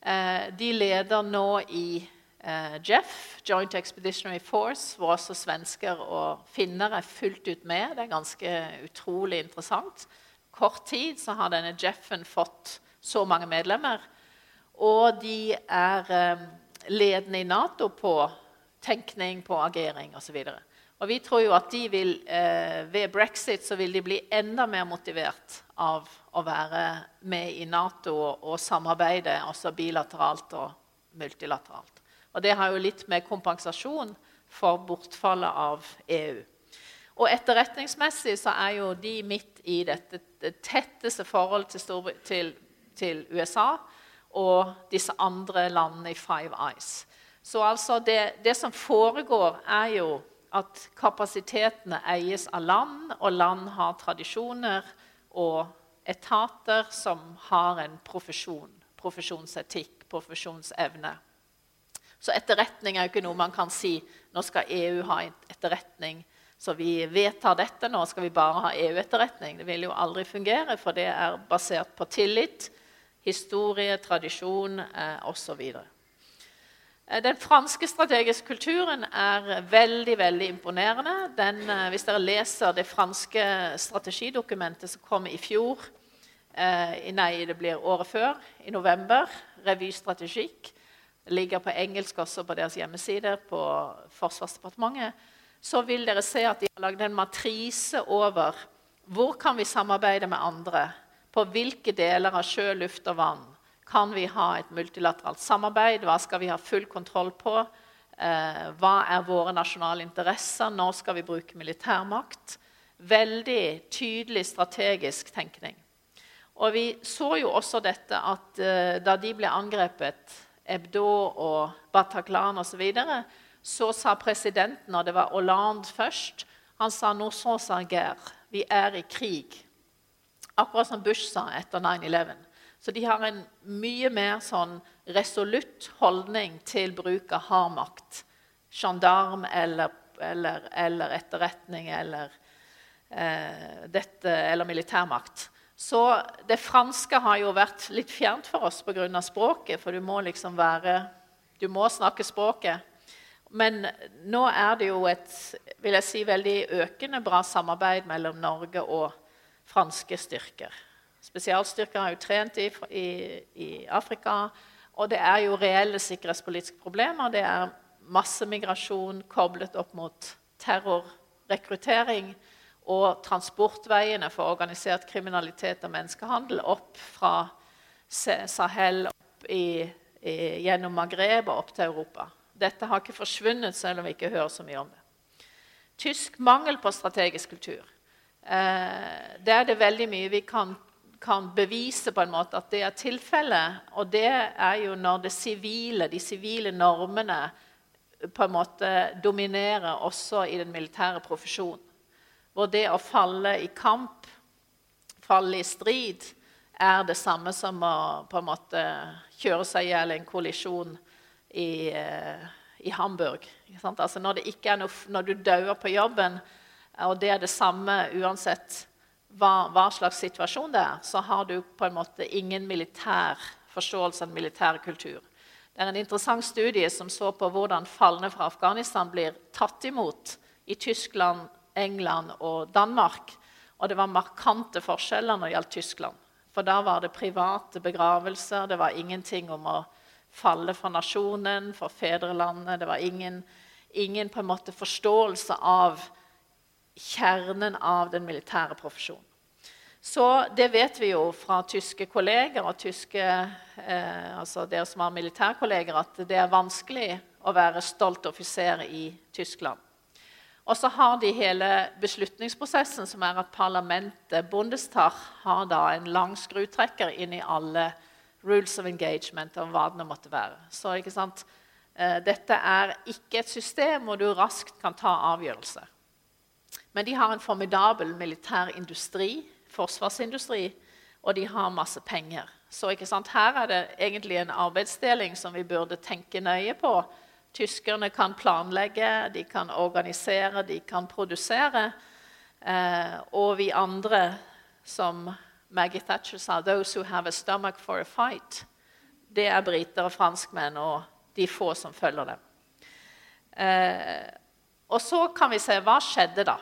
Eh, de leder nå i eh, Jeff, Joint Expeditionary Force, hvor også svensker og finner er fullt ut med. Det er ganske utrolig interessant kort tid så har denne Jeffen fått så mange medlemmer. Og de er eh, ledende i Nato på tenkning, på agering osv. Og, vi tror jo at de vil, eh, ved brexit så vil de bli enda mer motivert av å være med i Nato og, og samarbeide også bilateralt og multilateralt. Og det har jo litt med kompensasjon for bortfallet av EU. Og etterretningsmessig så er jo de midt i dette det tetteste forholdet til, til, til, USA og disse andre landene i Five Eyes. Så altså det, det, som foregår, er jo at kapasitetene eies av land, og land har tradisjoner og etater som har en profesjon. Profesjonsetikk, profesjonsevne. Så etterretning er jo ikke noe man kan si nå skal EU ha etterretning så vi vedtar dette, nå skal vi bare ha EU-etterretning. Det vil jo aldri fungere, for det er basert på tillit, historie, tradisjon eh, osv. Eh, den franske strategiske kulturen er veldig veldig imponerende. Den, eh, hvis dere leser det franske strategidokumentet som kom i fjor eh, Nei, det blir året før, i november. Revy strategique. Ligger på engelsk også på deres hjemmeside på Forsvarsdepartementet så vil dere se at de har lagd en matrise over hvor kan vi samarbeide med andre. På hvilke deler av sjø, luft og vann kan vi ha et multilateralt samarbeid? Hva skal vi ha full kontroll på? Eh, hva er våre nasjonale interesser? Når skal vi bruke militærmakt? Veldig tydelig strategisk tenkning. Og Vi så jo også dette at eh, da de ble angrepet, Ebdo og Bataclan osv., så så sa presidenten, og det var Hollande først Han sa «Nous. Vi er i krig. Akkurat som Bush sa etter 9-11. Så de har en mye mer sånn resolutt holdning til bruk av hardmakt. Gendarm eller, eller, eller, etterretning eller, eh, dette, eller militærmakt. Så det franske har jo vært litt fjernt for oss pga. språket, for du må liksom være Du må snakke språket. Men nå er det jo et vil jeg si, veldig økende bra samarbeid mellom Norge og franske styrker. Spesialstyrker har jo trent i, i, i Afrika. Og det er jo reelle sikkerhetspolitiske problemer. Det er massemigrasjon koblet opp mot terrorrekruttering og transportveiene for organisert kriminalitet og menneskehandel opp fra Sahel opp i, i, gjennom Maghreb og opp til Europa. Dette har ikke forsvunnet, selv om vi ikke hører så mye om det. Tysk mangel på strategisk kultur. Eh, det er det veldig mye vi kan, kan, bevise på en måte at det er tilfellet. Og det er jo når det sivile, de sivile normene på en måte dominerer også i den militære profesjonen. Hvor det å falle i kamp, falle i strid, er det samme som å på en måte kjøre seg i hjel en kollisjon i, Hamburg i Hamburg. Altså når, ikke noe, når, du dauer på jobben, og det er det samme uansett hva, hva, slags situasjon det er, så har du på en måte ingen militær forståelse av den militære kultur. Det er en interessant studie som så på hvordan falne fra Afghanistan blir tatt imot i Tyskland, England og Danmark. Og det var markante forskjeller når det gjaldt Tyskland. For da var det private begravelser, det var ingenting om å falle for nasjonen, for fedrelandet. Det var ingen, ingen på en måte forståelse av kjernen av den militære profesjonen. Så det vet vi jo fra tyske kolleger og tyske, eh, altså dere som har militærkolleger, at det er vanskelig å være stolt offiser i Tyskland. Og så har de hele beslutningsprosessen, som er at parlamentet, Bundestag, har da en lang skrutrekker inn i alle rules of engagement om hva det måtte være. Så ikke sant? Eh, dette er ikke et system hvor du raskt kan ta avgjørelser. Men de har en formidabel militær industri forsvarsindustri, og de har masse penger. Så her er det egentlig en arbeidsdeling som vi burde tenke nøye på. Tyskerne kan planlegge, de kan organisere, de kan produsere. Eh, og vi andre, som Maggie Thatcher sa 'Those who have a stomach for a fight', det er briter og franskmenn og de få som følger dem. Eh, og så kan vi se hva skjedde da.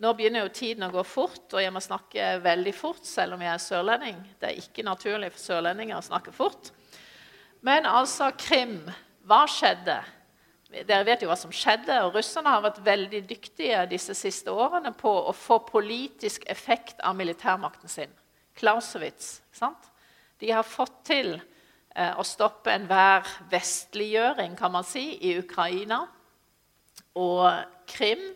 Nå begynner jo tiden å gå fort, og jeg må snakke veldig fort selv om jeg er sørlending. Det er ikke naturlig for sørlendinger å snakke fort. Men altså Krim. Hva skjedde? Dere vet jo hva som skjedde. og Russerne har vært veldig dyktige disse siste årene på å få politisk effekt av militærmakten sin. Clausewitz. Sant? De har fått til eh, å stoppe enhver vestliggjøring kan man si, i Ukraina. Og Krim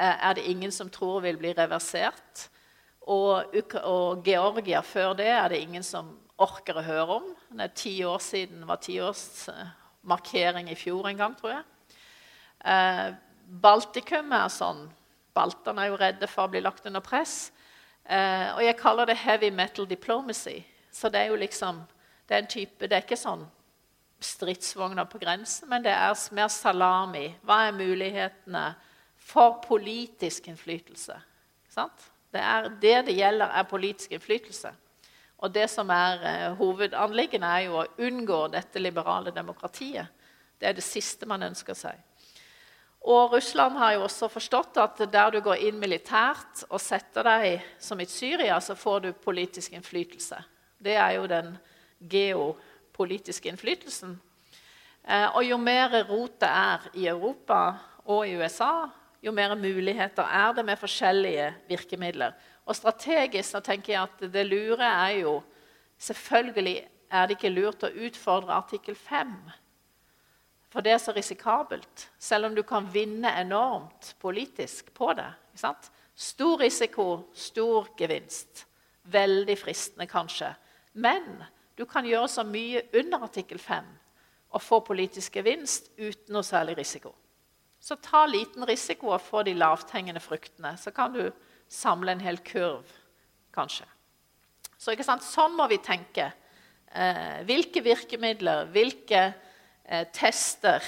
er det ingen som tror vil bli reversert. Og, og, Georgia før det er det ingen som orker å høre om. Det er ti år siden var tiårsmarkering i fjor en gang, tror jeg. Eh, Baltikum er sånn. Baltene er jo redde for å bli lagt under press. Eh, og jeg kaller det heavy metal diplomacy. Så det er jo liksom Det er en type Det er ikke sånn stridsvogner på grensen, men det er mer salami. Hva er mulighetene? For politisk innflytelse. Det, er, det det gjelder, er politisk innflytelse. Og det som er eh, hovedanliggende, er jo å unngå dette liberale demokratiet. Det er det siste man ønsker seg. Og Russland har jo også forstått at der du går inn militært og setter deg som i Syria, så får du politisk innflytelse. Det er jo den geopolitiske innflytelsen. Eh, og jo mer rot det er i Europa og i USA, jo mer muligheter er det med forskjellige virkemidler. Og strategisk så tenker jeg at det lure er jo Selvfølgelig er det ikke lurt å utfordre artikkel 5. For det er så risikabelt, selv om du kan vinne enormt politisk på det. Stor risiko, stor gevinst. Veldig fristende, kanskje. Men du kan gjøre så mye under artikkel 5 og få politisk gevinst uten noe særlig risiko. Så ta liten risiko og få de lavthengende fruktene. Så kan du samle en hel kurv, kanskje. Så Sånn må vi tenke. Eh, hvilke virkemidler, hvilke eh, tester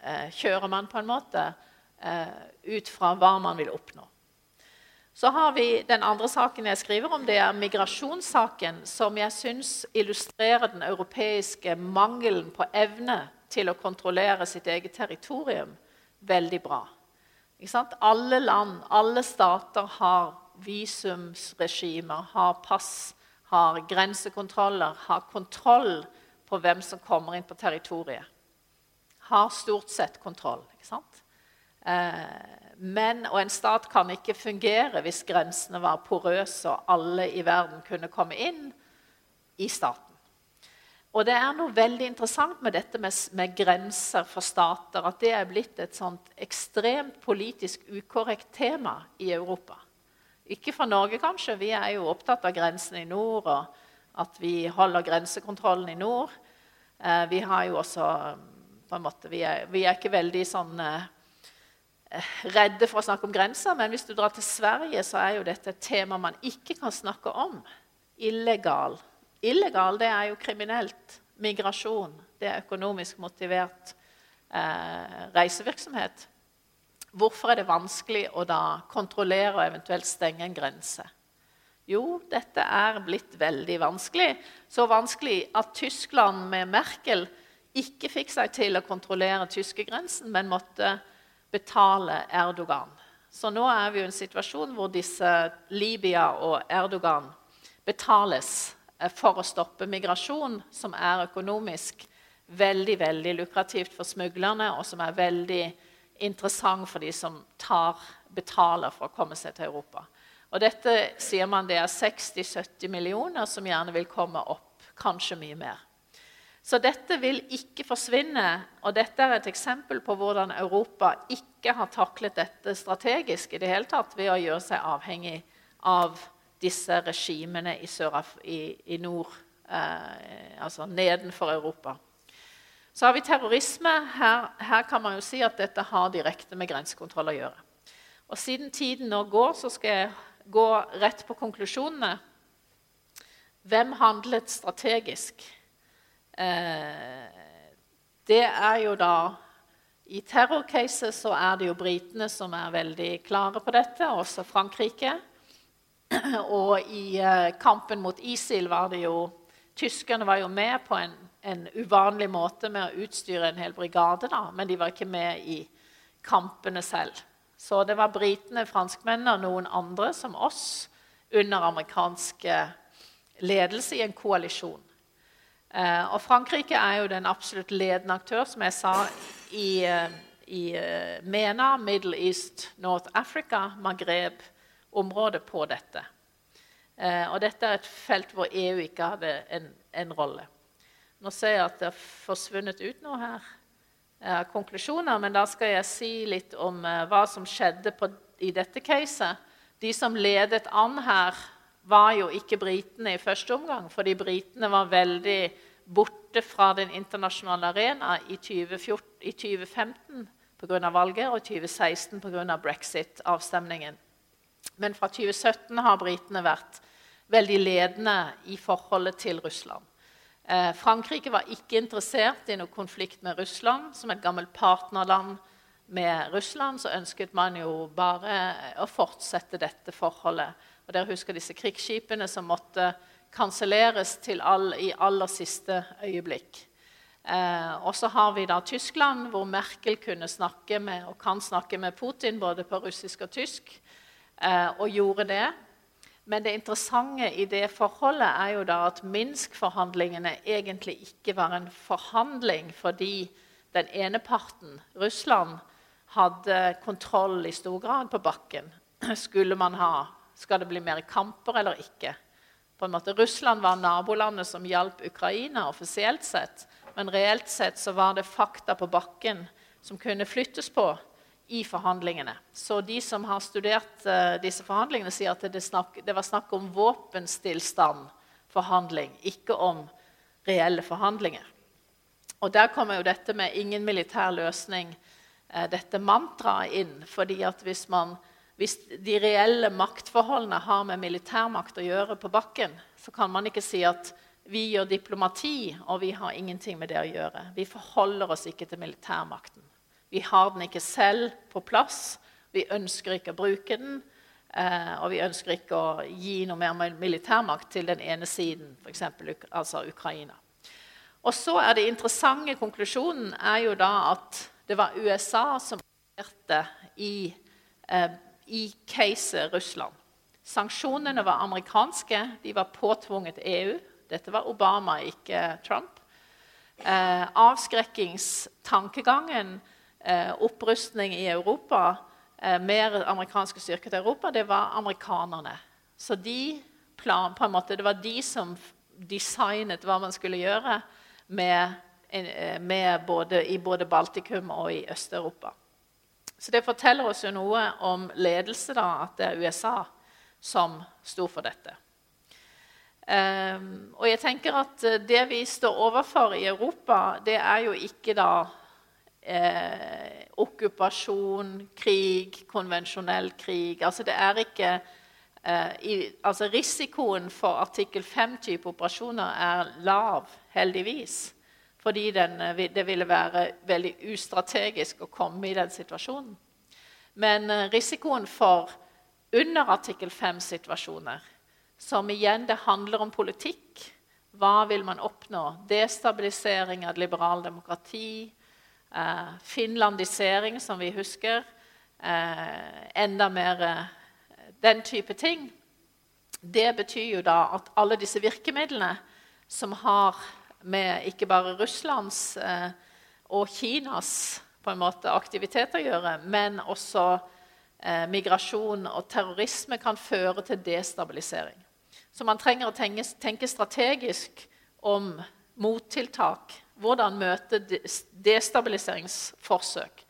eh, kjører man på en måte eh, ut fra hva man vil oppnå? Så har vi Den andre saken jeg skriver om, det er migrasjonssaken, som jeg syns illustrerer den europeiske mangelen på evne til å kontrollere sitt eget territorium veldig bra. Alle land, alle stater har visumsregimer, har pass, har grensekontroller, har kontroll på hvem som kommer inn på territoriet. Har stort sett kontroll. ikke sant? Eh, men, og en stat kan ikke fungere hvis grensene var porøse og alle i verden kunne komme inn i staten. Og det er noe veldig interessant med dette med, med, grenser for stater. At det er blitt et sånt ekstremt politisk ukorrekt tema i Europa. Ikke for Norge, kanskje. Vi er jo opptatt av grensene i nord, og at vi holder grensekontrollen i nord. Eh, vi har jo også på en måte, Vi er, vi er ikke veldig sånn eh, redde for å snakke om grenser, men hvis du drar til Sverige, så er jo dette et tema man ikke kan snakke om. Illegal Illegal det er jo kriminelt. Migrasjon det er økonomisk motivert eh, reisevirksomhet. Hvorfor er det vanskelig å da kontrollere og eventuelt stenge en grense? Jo, dette er blitt veldig vanskelig. Så vanskelig at Tyskland med Merkel ikke fikk seg til å kontrollere tyskegrensen, men måtte betale Erdogan. Så nå er vi i en situasjon hvor disse Libya og Erdogan betales for å stoppe migrasjon, som er økonomisk veldig veldig lukrativt for smuglerne, og som er veldig interessant for de som tar, betaler for å komme seg til Europa. Og dette sier man det er 60-70 millioner som gjerne vil komme opp, kanskje mye mer. Så dette vil ikke forsvinne. Og dette er et eksempel på hvordan Europa ikke har taklet dette strategisk i det hele tatt ved å gjøre seg avhengig av disse regimene i, i, i nord, eh, altså nedenfor Europa. Så har vi terrorisme. Her, her, kan man jo si at dette har direkte med grensekontroll å gjøre. Og Siden tiden nå går, så skal jeg gå rett på konklusjonene. Hvem handlet strategisk? Eh, det er jo da I terrorcaset så er det jo britene som er veldig klare på dette, også Frankrike. Og i eh, kampen mot ISIL var det jo Tyskerne var jo med på en, en uvanlig måte med å utstyre en hel brigade, da, men de var ikke med i kampene selv. Så det var britene, franskmennene og noen andre som oss under amerikansk ledelse i en koalisjon. Eh, og Frankrike er jo den absolutt ledende aktør, som jeg sa, i, eh, i eh, MENA, Middle East, North Africa, Maghreb-området på dette. Og dette er et felt hvor EU ikke hadde en, en rolle. Nå ser jeg at det har forsvunnet ut noe her. av konklusjoner, men da skal jeg si litt om eh, hva som skjedde på, i dette caset. De som ledet an her, var jo ikke britene i første omgang, fordi britene var veldig borte fra den internasjonale arena i, 2014, i 2015 pga. valget og i 2016 pga. brexit-avstemningen. Men fra 2017 har britene vært veldig ledende i forholdet til Russland. Eh, Frankrike var ikke interessert i noe konflikt med Russland. Som et gammelt partnerland med Russland så ønsket man jo bare å fortsette dette forholdet. Og dere husker disse krigsskipene som måtte kanselleres all, i aller siste øyeblikk. Eh, og så har vi da Tyskland, hvor Merkel kunne snakke med, og kan snakke med Putin både på russisk og tysk, og gjorde det. Men det interessante i det forholdet er jo da at Minsk-forhandlingene egentlig ikke var en forhandling fordi den ene parten, Russland, hadde kontroll i stor grad på bakken. Skulle man ha, Skal det bli mer kamper eller ikke? På en måte, Russland var nabolandet som hjalp Ukraina offisielt sett. Men reelt sett så var det fakta på bakken som kunne flyttes på i forhandlingene. Så de som har studert uh, disse forhandlingene, sier at det, snakk, det var snakk om våpenstillstand-forhandling, ikke om reelle forhandlinger. Og Der kommer jo dette med 'ingen militær løsning', uh, dette mantraet inn. fordi at hvis, man, hvis de reelle maktforholdene har med militærmakt å gjøre på bakken, så kan man ikke si at vi gjør diplomati, og vi har ingenting med det å gjøre. Vi forholder oss ikke til militærmakten. Vi har den ikke selv på plass. Vi ønsker ikke å bruke den. Eh, og vi ønsker ikke å gi noe mer militærmakt til den ene siden, f.eks. Altså Ukraina. Og så er det interessante konklusjonen er jo da at det var USA som agerte i, eh, i case Russland. Sanksjonene var amerikanske. De var påtvunget EU. Dette var Obama, ikke Trump. Eh, avskrekkingstankegangen opprustning i Europa, eh, mer amerikanske styrker til Europa, det var amerikanerne. Så de plan, på en måte, det var de som designet hva man skulle gjøre med, eh, med både, i både Baltikum og i Øst-Europa. Så det forteller oss jo noe om ledelse, da, at det er USA som sto for dette. Um, og jeg tenker at Det vi står overfor i Europa, det er jo ikke da eh, okkupasjon, krig, konvensjonell krig. Altså det er ikke eh, i, altså Risikoen for artikkel 5-type operasjoner er lav, heldigvis. Fordi den, eh, det ville være veldig ustrategisk å komme i den situasjonen. Men eh, risikoen for under artikkel 5-situasjoner, som igjen det handler om politikk Hva vil man oppnå? Destabilisering av liberalt demokrati. Eh, finlandisering, som vi husker. Eh, enda mer eh, den type ting. Det betyr jo da at alle disse virkemidlene som har med ikke bare Russlands eh, og Kinas på en måte aktivitet å gjøre, men også eh, migrasjon og terrorisme kan føre til destabilisering. Så man trenger å tenke, tenke strategisk om mottiltak. Hvordan møte destabiliseringsforsøk.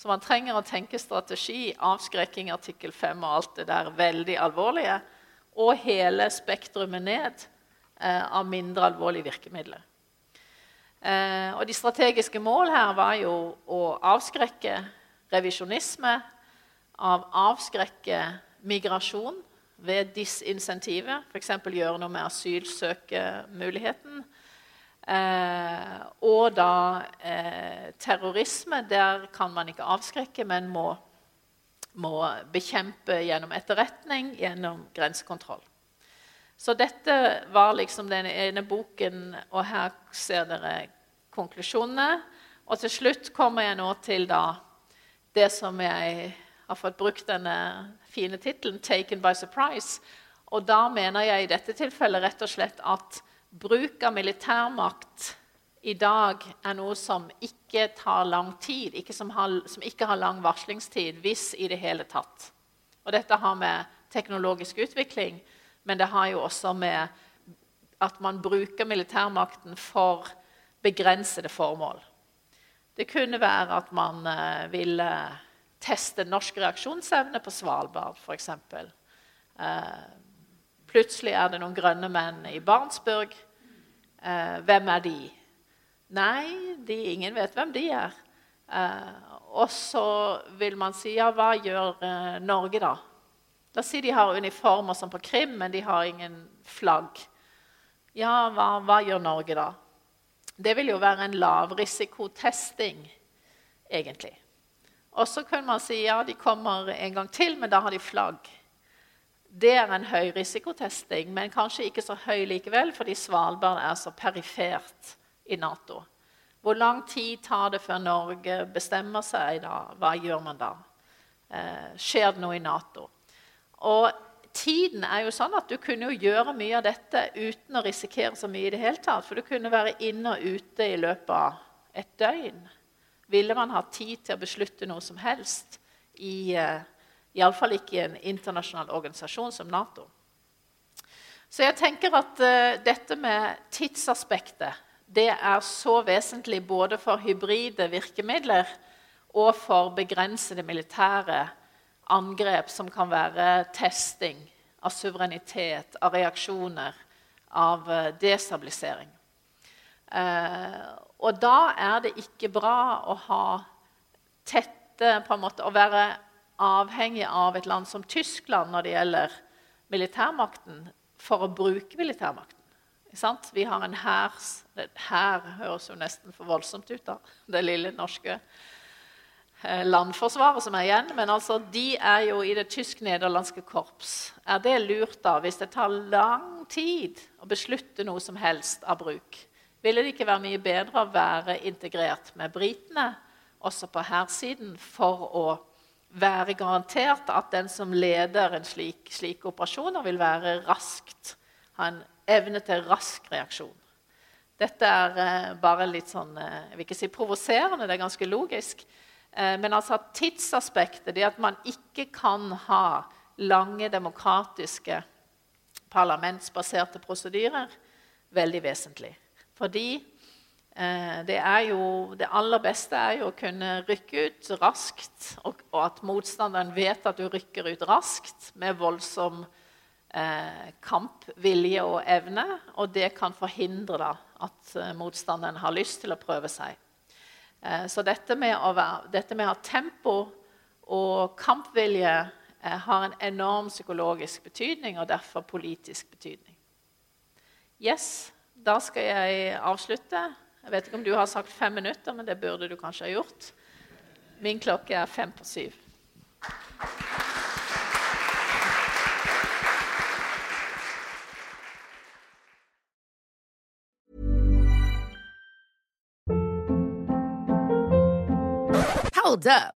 Så man trenger å tenke strategi, avskrekking, artikkel 5 og alt det der veldig alvorlige. Og hele spektrumet ned eh, av mindre alvorlige virkemidler. Eh, og de strategiske mål her var jo å avskrekke revisjonisme, av avskrekke migrasjon ved disinsentivet, f.eks. gjøre noe med asylsøkemuligheten. Eh, og da eh, terrorisme. Der kan man ikke avskrekke, men må, må bekjempe gjennom etterretning, gjennom grensekontroll. Så dette var liksom den ene boken, og her ser dere konklusjonene. Og til slutt kommer jeg nå til da, det som jeg har fått brukt denne fine tittelen 'Taken by surprise'. Og da mener jeg i dette tilfellet rett og slett at bruk av militærmakt i dag er noe som ikke tar lang tid, ikke som, har, som, ikke har lang varslingstid, hvis i det hele tatt. Og dette har med teknologisk utvikling, men det har jo også med at man bruker militærmakten for begrensede formål. Det kunne være at man uh, ville teste norsk reaksjonsevne på Svalbard, f.eks. Plutselig er det noen grønne menn i Barentsburg. Eh, hvem er de? Nei, de, ingen vet hvem de er. Eh, og så vil man si ja, hva gjør eh, Norge, da? La oss si de har uniformer som på Krim, men de har ingen flagg. Ja, hva, hva gjør Norge, da? Det vil jo være en lavrisikotesting, egentlig. Og så kunne man si ja, de kommer en gang til, men da har de flagg. Det er en høy risikotesting, men kanskje ikke så høy likevel, fordi Svalbard er så perifert i Nato. Hvor lang tid tar det før Norge bestemmer seg? da? Hva gjør man da? Eh, skjer det noe i Nato? Og tiden er jo sånn at Du kunne jo gjøre mye av dette uten å risikere så mye. i det hele tatt, For du kunne være inne og ute i løpet av et døgn. Ville man ha tid til å beslutte noe som helst i eh, Iallfall ikke i en internasjonal organisasjon som Nato. Så jeg tenker at uh, dette med tidsaspektet det er så vesentlig både for hybride virkemidler og for begrensede militære angrep, som kan være testing av suverenitet, av reaksjoner, av uh, destabilisering. Eh, og da er det ikke bra å ha tette på en måte, Å være avhengig av et land som Tyskland når det gjelder militærmakten, for å bruke militærmakten. Vi har en hær Hær høres jo nesten for voldsomt ut, da. Det lille norske eh, landforsvaret som er igjen. Men altså, de er jo i det tysk-nederlandske korps. Er det lurt, da, hvis det tar lang tid å beslutte noe som helst av bruk? Ville det ikke være mye bedre å være integrert med britene, også på hærsiden, for å være garantert at den som leder en slik, slike operasjoner, vil være raskt, ha en evne til rask reaksjon. Dette er eh, bare litt sånn eh, jeg vil ikke si provoserende, det er ganske logisk. Eh, men altså tidsaspektet, det at man ikke kan ha lange demokratiske parlamentsbaserte prosedyrer, veldig vesentlig. Fordi det, jo, det, aller beste er jo å kunne rykke ut raskt, og, og, at motstanderen vet at du rykker ut raskt med voldsom eh, kampvilje og evne. Og det kan forhindre da, at eh, motstanderen har lyst til å prøve seg. Eh, så dette med, være, dette med, å ha tempo og kampvilje eh, har en enorm psykologisk betydning, og derfor politisk betydning. Yes, da skal jeg avslutte. Jeg vet ikke om du har sagt fem minutter, men det burde du kanskje ha gjort. Min klokke er fem på syv. Hold up.